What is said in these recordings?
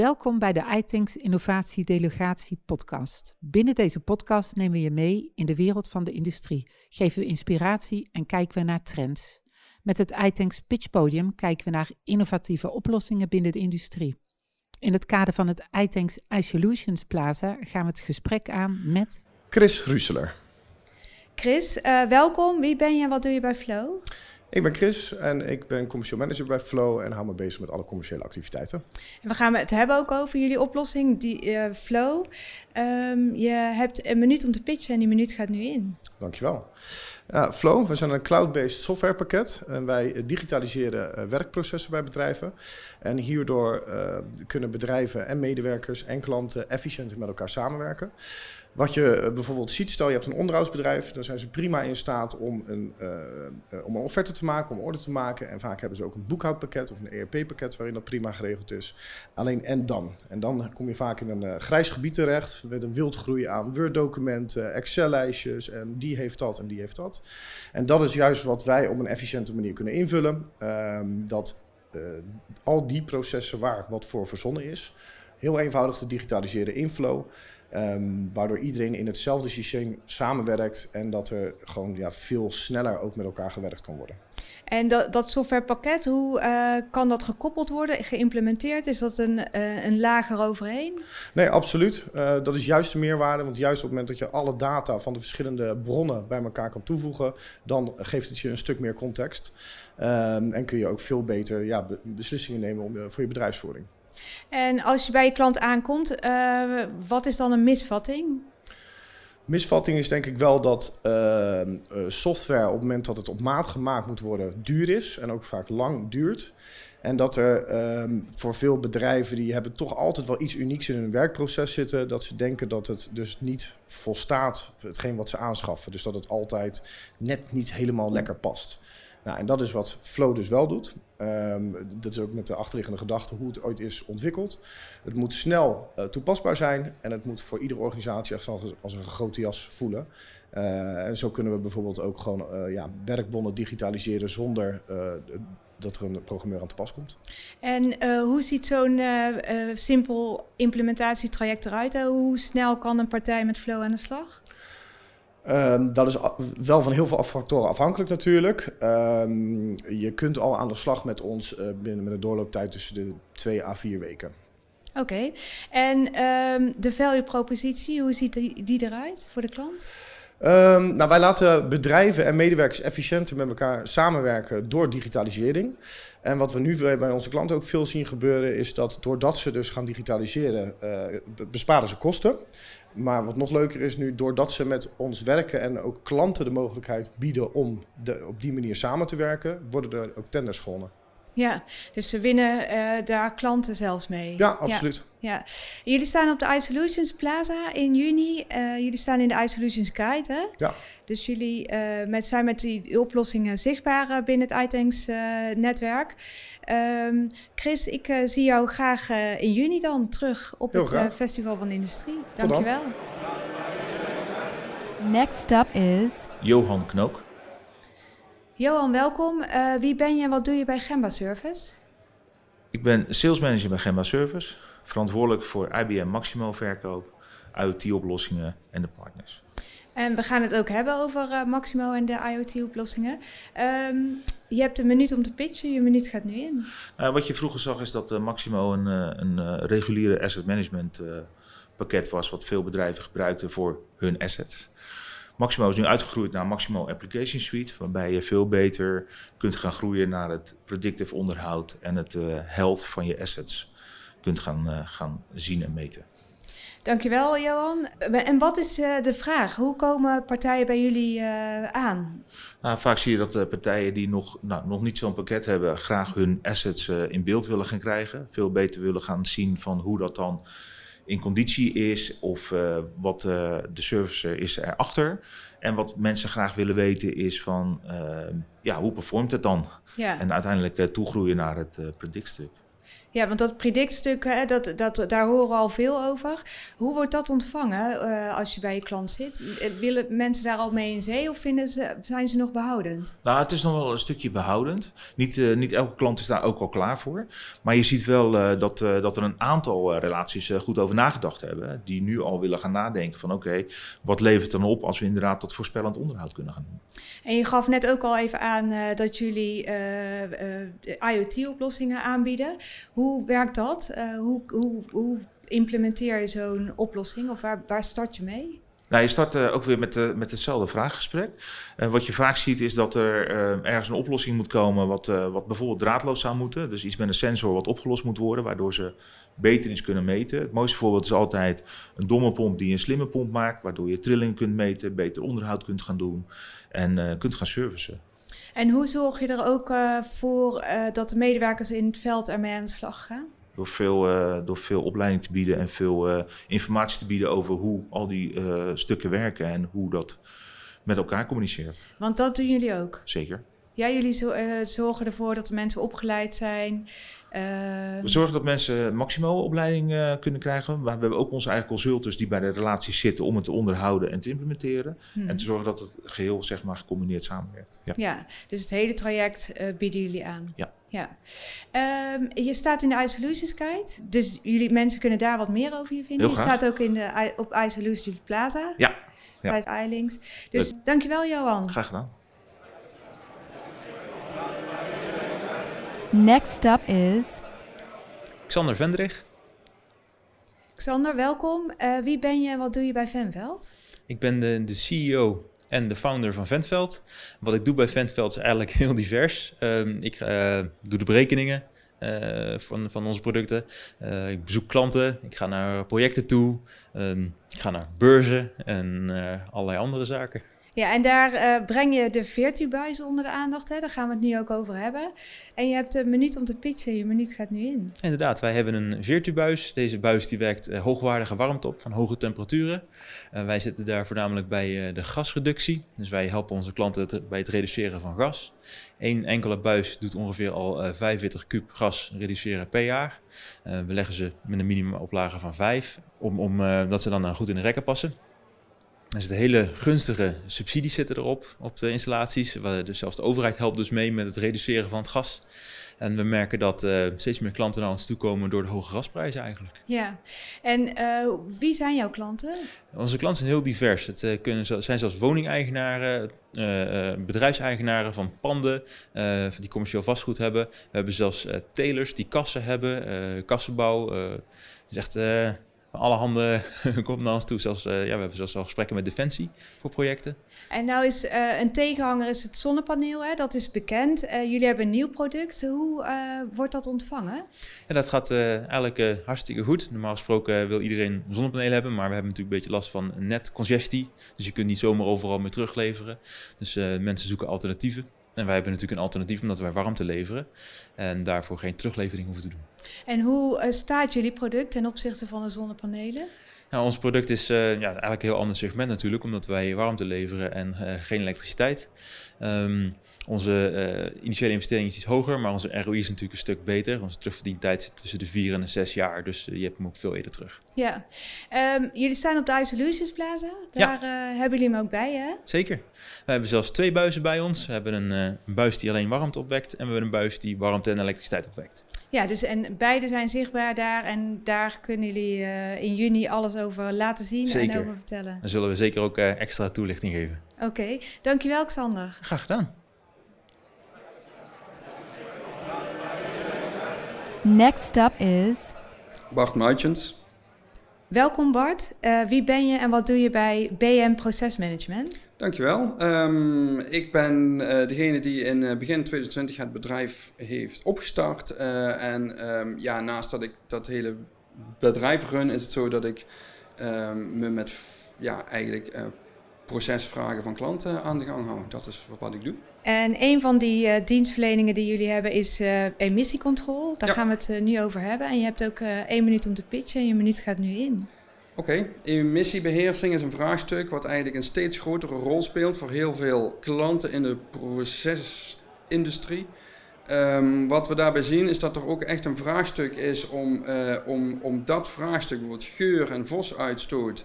Welkom bij de iThinks Innovatie Delegatie podcast. Binnen deze podcast nemen we je mee in de wereld van de industrie, geven we inspiratie en kijken we naar trends. Met het iThinks Pitch Podium kijken we naar innovatieve oplossingen binnen de industrie. In het kader van het iThinks iSolutions Plaza gaan we het gesprek aan met... Chris Ruseler. Chris, uh, welkom. Wie ben je en wat doe je bij Flow? Ik ben Chris en ik ben commercieel manager bij Flow en hou me bezig met alle commerciële activiteiten. En we gaan het hebben ook over jullie oplossing, die uh, Flow. Um, je hebt een minuut om te pitchen en die minuut gaat nu in. Dankjewel. Ja, Flow, we zijn een cloud-based softwarepakket en wij digitaliseren uh, werkprocessen bij bedrijven. En hierdoor uh, kunnen bedrijven en medewerkers en klanten efficiënter met elkaar samenwerken. Wat je eh, bijvoorbeeld ziet, stel je hebt een onderhoudsbedrijf, dan zijn ze prima in staat om een, om een offerte te maken, om orde te maken. En vaak hebben ze ook een boekhoudpakket of een ERP-pakket waarin dat prima geregeld is. Alleen en dan. En dan kom je vaak in een uh, grijs gebied terecht met een wildgroei aan Word-documenten, Excel-lijstjes en die heeft dat en die heeft dat. En dat is juist wat wij op een efficiënte manier kunnen invullen. Uh, dat al die processen waar wat voor verzonnen is, heel eenvoudig te digitaliseren in Flow. Um, waardoor iedereen in hetzelfde systeem samenwerkt en dat er gewoon ja, veel sneller ook met elkaar gewerkt kan worden. En dat, dat softwarepakket, hoe uh, kan dat gekoppeld worden, geïmplementeerd? Is dat een, uh, een lager overheen? Nee, absoluut. Uh, dat is juist de meerwaarde. Want juist op het moment dat je alle data van de verschillende bronnen bij elkaar kan toevoegen, dan geeft het je een stuk meer context. Um, en kun je ook veel beter ja, beslissingen nemen om, voor je bedrijfsvoering. En als je bij je klant aankomt, wat is dan een misvatting? Misvatting is denk ik wel dat uh, software op het moment dat het op maat gemaakt moet worden duur is en ook vaak lang duurt. En dat er um, voor veel bedrijven die hebben toch altijd wel iets unieks in hun werkproces zitten, dat ze denken dat het dus niet volstaat, hetgeen wat ze aanschaffen. Dus dat het altijd net niet helemaal lekker past. Nou, en dat is wat Flow dus wel doet. Um, dat is ook met de achterliggende gedachte hoe het ooit is ontwikkeld. Het moet snel uh, toepasbaar zijn en het moet voor iedere organisatie echt als, als een grote jas voelen. Uh, en zo kunnen we bijvoorbeeld ook gewoon uh, ja, werkbonnen digitaliseren zonder dat er een programmeur aan te pas komt. En hoe ziet zo'n simpel implementatietraject eruit? Hoe snel kan een partij met Flow aan de slag? Um, dat is wel van heel veel factoren afhankelijk natuurlijk. Um, je kunt al aan de slag met ons uh, binnen met een doorlooptijd tussen de 2 à 4 weken. Oké, okay. en um, de value propositie, hoe ziet die, die eruit voor de klant? Um, nou, wij laten bedrijven en medewerkers efficiënter met elkaar samenwerken door digitalisering. En wat we nu bij onze klanten ook veel zien gebeuren, is dat doordat ze dus gaan digitaliseren, uh, besparen ze kosten. Maar wat nog leuker is nu, doordat ze met ons werken en ook klanten de mogelijkheid bieden om de, op die manier samen te werken, worden er ook tenders gewonnen. Ja, dus ze winnen uh, daar klanten zelfs mee. Ja, absoluut. Ja, ja. Jullie staan op de iSolutions Plaza in juni. Uh, jullie staan in de iSolutions Guide, hè? Ja. Dus jullie uh, met, zijn met die oplossingen zichtbaar binnen het iTanks netwerk. Um, Chris, ik zie jou graag in juni dan terug op Heel het graag. Festival van de Industrie. Dankjewel. Next up is... Johan Knook. Johan, welkom. Uh, wie ben je en wat doe je bij Gemba Service? Ik ben sales manager bij Gemba Service, verantwoordelijk voor IBM Maximo verkoop, IoT-oplossingen en de partners. En we gaan het ook hebben over uh, Maximo en de IoT-oplossingen. Um, je hebt een minuut om te pitchen, je minuut gaat nu in. Uh, wat je vroeger zag is dat uh, Maximo een, een reguliere asset management pakket was, wat veel bedrijven gebruikten voor hun assets. Maximo is nu uitgegroeid naar Maximo Application Suite, waarbij je veel beter kunt gaan groeien naar het predictive onderhoud en het uh, health van je assets kunt gaan, uh, gaan zien en meten. Dankjewel, Johan. En wat is de vraag? Hoe komen partijen bij jullie aan? Nou, vaak zie je dat partijen die nog, nou, nog niet zo'n pakket hebben, graag hun assets in beeld willen gaan krijgen. Veel beter willen gaan zien van hoe dat dan in conditie is of uh, wat uh, de service is erachter. En wat mensen graag willen weten is van, uh, ja, hoe performt het dan? Ja. En uiteindelijk toegroeien naar het predictstuk. Ja, want dat predictstuk, hè, dat, dat, daar horen we al veel over. Hoe wordt dat ontvangen uh, als je bij je klant zit? Willen mensen daar al mee in zee of vinden ze, zijn ze nog behoudend? Nou, het is nog wel een stukje behoudend. Niet, uh, niet elke klant is daar ook al klaar voor. Maar je ziet wel uh, dat, dat er een aantal relaties goed over nagedacht hebben. Die nu al willen gaan nadenken van oké, okay, wat levert dan op als we inderdaad tot voorspellend onderhoud kunnen gaan doen. En je gaf net ook al even aan dat jullie IoT-oplossingen aanbieden. Hoe werkt dat? Uh, hoe, hoe, hoe, implementeer je zo'n oplossing of waar, waar start je mee? Nou, je start uh, ook weer met, uh, met hetzelfde vraaggesprek. Uh, wat je vaak ziet is dat er ergens een oplossing moet komen wat, wat bijvoorbeeld draadloos zou moeten. Dus iets met een sensor wat opgelost moet worden, waardoor ze beter iets kunnen meten. Het mooiste voorbeeld is altijd een domme pomp die een slimme pomp maakt, waardoor je trilling kunt meten, beter onderhoud kunt gaan doen en kunt gaan servicen. En hoe zorg je er ook uh, voor uh, dat de medewerkers in het veld ermee aan de slag gaan? Door veel, uh, door veel opleiding te bieden en veel informatie te bieden over hoe al die stukken werken en hoe dat met elkaar communiceert. Want dat doen jullie ook? Zeker. Ja, jullie zorgen ervoor dat de mensen opgeleid zijn we zorgen dat mensen maximaal opleiding uh, kunnen krijgen. We hebben ook onze eigen consultants die bij de relaties zitten om het te onderhouden en te implementeren. Hmm. En te zorgen dat het geheel zeg maar, gecombineerd samenwerkt. Ja, ja dus het hele traject uh, bieden jullie aan. Ja. Ja. Um, je staat in de iSolutions Guide, dus jullie mensen kunnen daar wat meer over je vinden. Heel je staat ook in de, op iSolutions Plaza. Ja. Bij het iLinks. Dus dankjewel Johan. Graag gedaan. Next up is. Xander Vendrig. Xander, welkom. Uh, wie ben je en wat doe je bij Venveld? Ik ben de, de CEO en de founder van Ventveld. Wat ik doe bij Ventveld is eigenlijk heel divers. Uh, ik uh, doe de berekeningen uh, van, van onze producten. ik bezoek klanten, ik ga naar projecten toe, um, ik ga naar beurzen en allerlei andere zaken. Ja, en daar uh, breng je de Virtubuis onder de aandacht. Hè? Daar gaan we het nu ook over hebben. En je hebt een minuut om te pitchen. Je minuut gaat nu in. Inderdaad, wij hebben een Virtubuis. Deze buis die werkt uh, hoogwaardige warmte op van hoge temperaturen. Uh, wij zitten daar voornamelijk bij de gasreductie. Dus wij helpen onze klanten bij het reduceren van gas. Eén enkele buis doet ongeveer al 45 kub gas reduceren per jaar. we leggen ze met een minimumoplage van 5, om, om, dat ze dan goed in de rekken passen. Er zitten hele gunstige subsidies zitten erop, op de installaties. Dus zelfs de overheid helpt dus mee met het reduceren van het gas. En we merken dat uh, steeds meer klanten naar ons toe komen door de hoge gasprijzen eigenlijk. Ja, en uh, wie zijn jouw klanten? Onze klanten zijn heel divers. Het uh, kunnen, zijn zelfs woningeigenaren, bedrijfseigenaren van panden die commercieel vastgoed hebben. We hebben zelfs telers die kassen hebben, kassenbouw. het is echt alle handen komt naar ons toe. Zelfs, uh, ja, we hebben zelfs al gesprekken met Defensie voor projecten. En nou is uh, een tegenhanger is het zonnepaneel, hè? dat is bekend. Uh, jullie hebben een nieuw product. Hoe wordt dat ontvangen? Ja, dat gaat eigenlijk hartstikke goed. Normaal gesproken wil iedereen zonnepanelen hebben, maar we hebben natuurlijk een beetje last van netcongestie. Dus je kunt niet zomaar overal meer terugleveren. Dus mensen zoeken alternatieven. En wij hebben natuurlijk een alternatief omdat wij warmte leveren en daarvoor geen teruglevering hoeven te doen. En hoe uh, staat jullie product ten opzichte van de zonnepanelen? Nou, ons product is uh, ja, eigenlijk een heel ander segment natuurlijk, omdat wij warmte leveren en uh, geen elektriciteit. Um, onze uh, initiële investering is iets hoger, maar onze ROI is natuurlijk een stuk beter. Onze terugverdientijd zit tussen de vier en de zes jaar, dus je hebt hem ook veel eerder terug. Ja, um, jullie staan op de Isolutius Plaza. Daar ja. hebben jullie hem ook bij, hè? Zeker. We hebben zelfs twee buizen bij ons. We hebben een, een buis die alleen warmte opwekt en we hebben een buis die warmte en elektriciteit opwekt. Ja, dus en beide zijn zichtbaar daar en daar kunnen jullie uh, in juni alles over laten zien zeker. en over vertellen. Dan zullen we zeker ook uh, extra toelichting geven. Oké, okay. dankjewel Xander. Graag gedaan. Next up is... Bart Muitjens. Welkom Bart. Uh, wie ben je en wat doe je bij BM Procesmanagement? Dankjewel. Um, ik ben uh, degene die in uh, begin 2020 het bedrijf heeft opgestart. en um, ja, naast dat ik dat hele bedrijf run, is het zo dat ik um, me met ja, eigenlijk procesvragen van klanten aan de gang hou. Dat is wat ik doe. En een van die uh, dienstverleningen die jullie hebben is uh, emissiecontrole. Daar ja. gaan we het uh, nu over hebben. En je hebt ook één minuut om te pitchen en je minuut gaat nu in. Oké, okay. emissiebeheersing is een vraagstuk wat eigenlijk een steeds grotere rol speelt voor heel veel klanten in de procesindustrie. Ehm, wat we daarbij zien is dat er ook echt een vraagstuk is om, eh, om, om dat vraagstuk, bijvoorbeeld geur en vosuitstoot,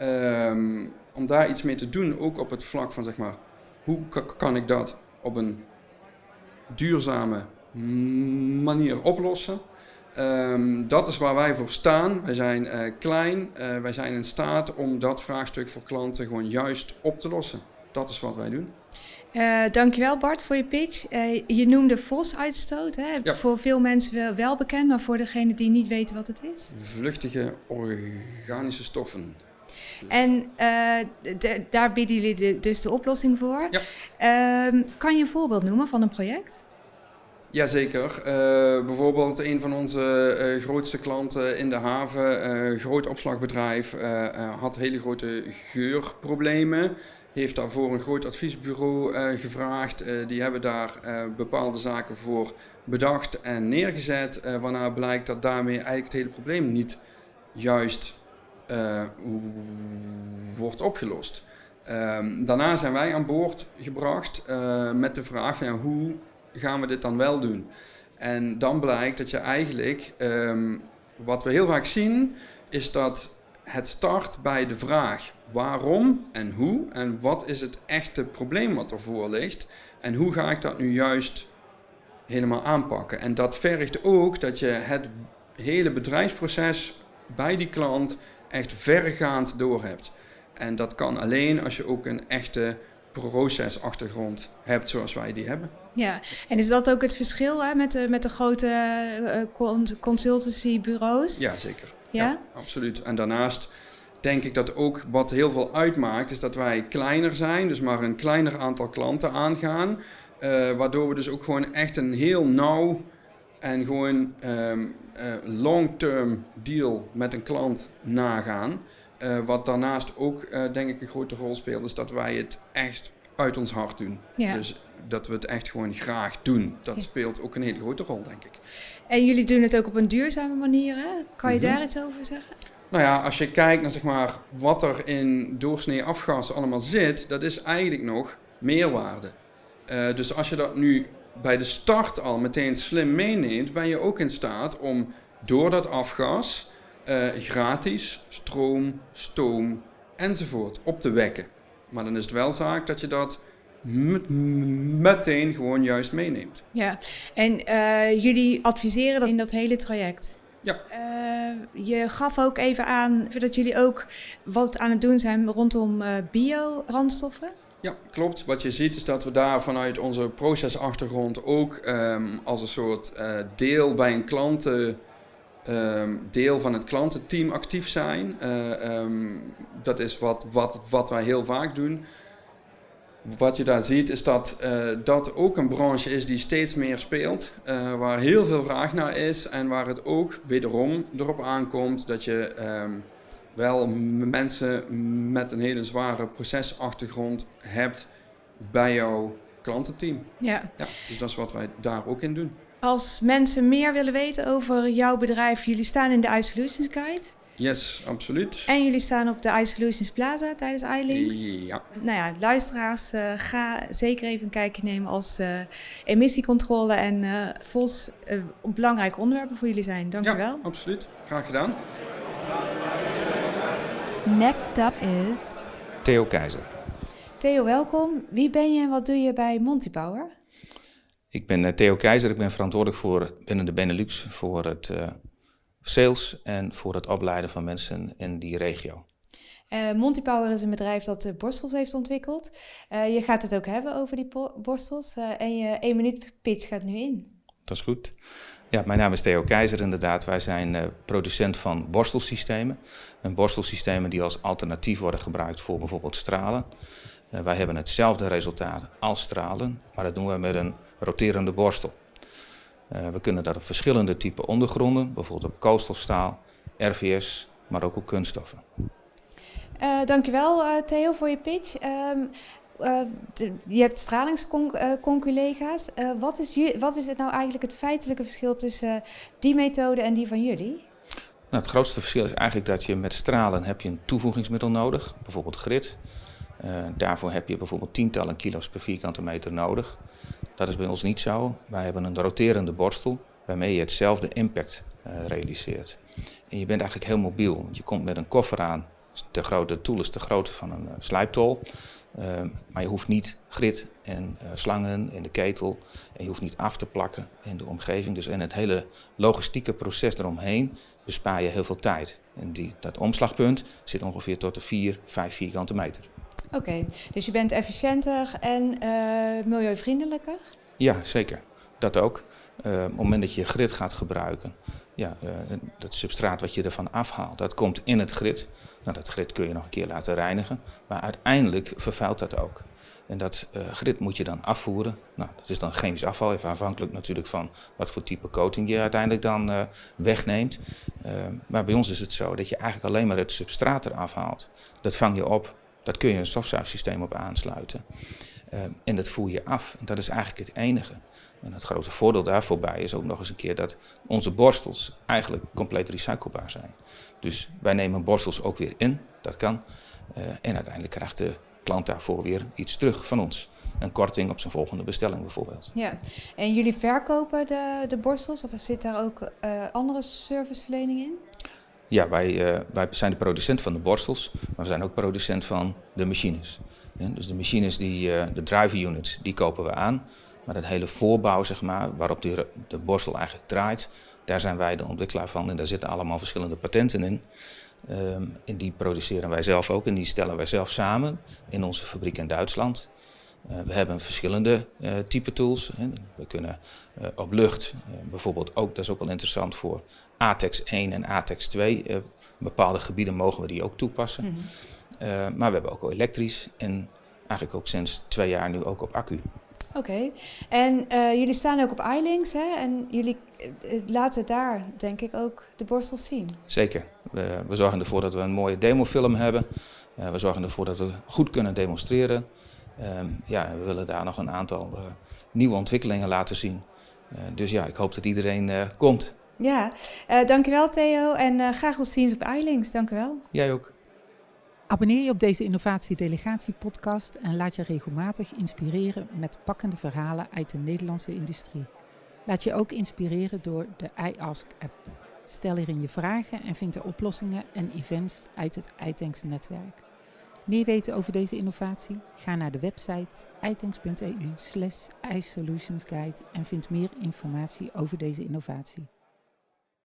um, om daar iets mee te doen. Ook op het vlak van zeg maar, hoe kan ik dat op een duurzame manier oplossen? Um, dat is waar wij voor staan. Wij zijn uh, klein, uh, wij zijn in staat om dat vraagstuk voor klanten gewoon juist op te lossen. Dat is wat wij doen. Uh, dankjewel Bart voor je pitch. Je noemde vosuitstoot. Ja. Voor veel mensen wel, wel bekend, maar voor degenen die niet weten wat het is. Vluchtige organische stoffen. En uh, daar bieden jullie de, dus de oplossing voor. Ja. Ehm, kan je een voorbeeld noemen van een project? Jazeker. Uh, bijvoorbeeld een van onze uh, grootste klanten in de haven, groot opslagbedrijf, had hele grote geurproblemen heeft daarvoor een groot adviesbureau gevraagd. Die hebben daar bepaalde zaken voor bedacht en neergezet. waarna blijkt dat daarmee eigenlijk het hele probleem niet juist wordt opgelost. Um, daarna zijn wij aan boord gebracht met de vraag van hoe gaan we dit dan wel doen? En dan blijkt dat je eigenlijk, um, wat we heel vaak zien, is dat het start bij de vraag waarom en hoe en wat is het echte probleem wat ervoor ligt en hoe ga ik dat nu juist helemaal aanpakken. En dat vergt ook dat je het hele bedrijfsproces bij die klant echt verregaand door hebt. En dat kan alleen als je ook een echte procesachtergrond hebt zoals wij die hebben. Ja, en is dat ook het verschil hè, met, de, met de grote uh, consultancybureaus? Ja, zeker. Ja? ja? absoluut. En daarnaast denk ik dat ook wat heel veel uitmaakt, is dat wij kleiner zijn, dus maar een kleiner aantal klanten aangaan. Uh, waardoor we dus ook gewoon echt een heel nauw en gewoon um, uh, long-term deal met een klant nagaan. Uh, wat daarnaast ook, denk ik, een grote rol speelt, is dat wij het echt uit ons hart doen. Ja. Dus dat we het echt gewoon graag doen. Dat Ja. speelt ook een hele grote rol, denk ik. En jullie doen het ook op een duurzame manier, hè? Kan je Mhm. daar iets over zeggen? Nou ja, als je kijkt naar zeg maar, wat er in doorsnee afgas allemaal zit, dat is eigenlijk nog meerwaarde. Eh, dus als je dat nu bij de start al meteen slim meeneemt, ben je ook in staat om door dat afgas eh, gratis stroom, stoom enzovoort op te wekken. Maar dan is het wel zaak dat je dat met- meteen gewoon juist meeneemt. Ja, en eh, jullie adviseren dat in dat hele traject? Ja. Eh, je gaf ook even aan dat jullie ook wat aan het doen zijn rondom eh bio-brandstoffen. Ja, klopt. Wat je ziet is dat we daar vanuit onze procesachtergrond ook ehm, als een soort eh, deel bij een klanten, ehm, deel van het klantenteam actief zijn. Eh, ehm, dat is wat, wat, wat wij heel vaak doen. Wat je daar ziet is dat eh, dat ook een branche is die steeds meer speelt, waar heel veel vraag naar is en waar het ook wederom erop aankomt dat je wel mensen met een hele zware procesachtergrond hebt bij jouw klantenteam. Ja. Ja, dus dat is wat wij daar ook in doen. Als mensen meer willen weten over jouw bedrijf, jullie staan in de iSolutions Guide. Yes, absoluut. En jullie staan op de iSolutions Plaza tijdens iLinks. Ja, Nou ja, luisteraars, eh, ga zeker even een kijkje nemen als eh, emissiecontrole en VOS eh, belangrijke onderwerpen voor jullie zijn. Dank u ja wel. absoluut. Graag gedaan. Next up is Theo Keizer. Theo, welkom. Wie ben je en wat doe je bij Montypower? Ik ben eh, Theo Keizer. Ik ben verantwoordelijk voor binnen de Benelux voor het eh, sales en voor het opleiden van mensen in die regio. Eh Montypower is een bedrijf dat borstels heeft ontwikkeld. Je gaat het ook hebben over die borstels. en je één minuut pitch gaat nu in. Dat is goed. Ja, mijn naam is Theo Keizer inderdaad. Wij zijn eh, producent van borstelsystemen. En borstelsystemen die als alternatief worden gebruikt voor bijvoorbeeld stralen. Eh, wij hebben hetzelfde resultaat als stralen, maar dat doen we met een roterende borstel. Eh, we kunnen dat op verschillende typen ondergronden, bijvoorbeeld op koolstofstaal, RVS, maar ook op kunststoffen. Dankjewel Theo voor je pitch. Ehm, eh, je hebt stralingsconculega's. Eh wat, is wat is het nou eigenlijk het feitelijke verschil tussen eh, die methode en die van jullie? Nou, het grootste verschil is eigenlijk dat je met stralen heb je een toevoegingsmiddel nodig, bijvoorbeeld grit. daarvoor heb je bijvoorbeeld tientallen kilo's per vierkante meter nodig. Dat is bij ons niet zo. Wij hebben een roterende borstel waarmee je hetzelfde impact realiseert. En je bent eigenlijk heel mobiel, want je komt met een koffer aan. De, grote, tool is de grootte van een slijptol. Ehm, maar je hoeft niet grit en uh, slangen in de ketel. En je hoeft niet af te plakken in de omgeving. Dus in het hele logistieke proces eromheen bespaar je heel veel tijd. En die, dat omslagpunt zit ongeveer tot de 4, 5 vierkante meter. Oké, dus je bent efficiënter en uh, milieuvriendelijker? Ja, zeker. Dat ook. Uh, op het moment dat je grid gaat gebruiken, ja, uh, dat substraat wat je ervan afhaalt, dat komt in het grid. Nou, dat grid kun je nog een keer laten reinigen, maar uiteindelijk vervuilt dat ook. En dat uh, grid moet je dan afvoeren. Nou, dat is dan chemisch afval, even afhankelijk natuurlijk van wat voor type coating je uiteindelijk dan uh, wegneemt. Maar bij ons is het zo dat je eigenlijk alleen maar het substraat eraf haalt. Dat vang je op, dat kun je een stofzuigsysteem op aansluiten. en dat voer je af. En dat is eigenlijk het enige. En het grote voordeel daarvoor bij is ook nog eens een keer dat onze borstels eigenlijk compleet recyclebaar zijn. Dus wij nemen borstels ook weer in, dat kan. Uh, en uiteindelijk krijgt de klant daarvoor weer iets terug van ons. Een korting op zijn volgende bestelling bijvoorbeeld. Ja, en jullie verkopen de, de borstels of zit daar ook uh, andere serviceverlening in? Ja, wij, uh, wij zijn de producent van de borstels, maar we zijn ook producent van de machines. Dus de machines, die, uh, de driver units, die kopen we aan. Maar het hele voorbouw, zeg maar, waarop de, de borstel eigenlijk draait, daar zijn wij de ontwikkelaar van en daar zitten allemaal verschillende patenten in. Um, en die produceren wij zelf ook en die stellen wij zelf samen in onze fabriek in Duitsland. Uh, we hebben verschillende uh, type tools. Hè. We kunnen uh, op lucht bijvoorbeeld ook, dat is ook wel interessant voor ATEX 1 en ATEX 2. bepaalde gebieden mogen we die ook toepassen. Mm -hmm. maar we hebben ook al elektrisch en eigenlijk ook sinds twee jaar nu ook op accu. Oké, okay. en uh, jullie staan ook op iLinks hè? en jullie uh, laten daar denk ik ook de borstels zien. Zeker, we, we zorgen ervoor dat we een mooie demofilm hebben. Uh, we zorgen ervoor dat we goed kunnen demonstreren. Ja, we willen daar nog een aantal nieuwe ontwikkelingen laten zien. dus ja, ik hoop dat iedereen komt. Ja, dankjewel Theo en graag tot ziens op iLinks. Dankjewel. Jij ook. Abonneer je op deze Innovatie-delegatie-podcast en laat je regelmatig inspireren met pakkende verhalen uit de Nederlandse industrie. Laat je ook inspireren door de iAsk-app. Stel hierin je vragen en vind de oplossingen en events uit het iTanks-netwerk. Meer weten over deze innovatie? Ga naar de website itanks.eu slash iSolutionsguide en vind meer informatie over deze innovatie.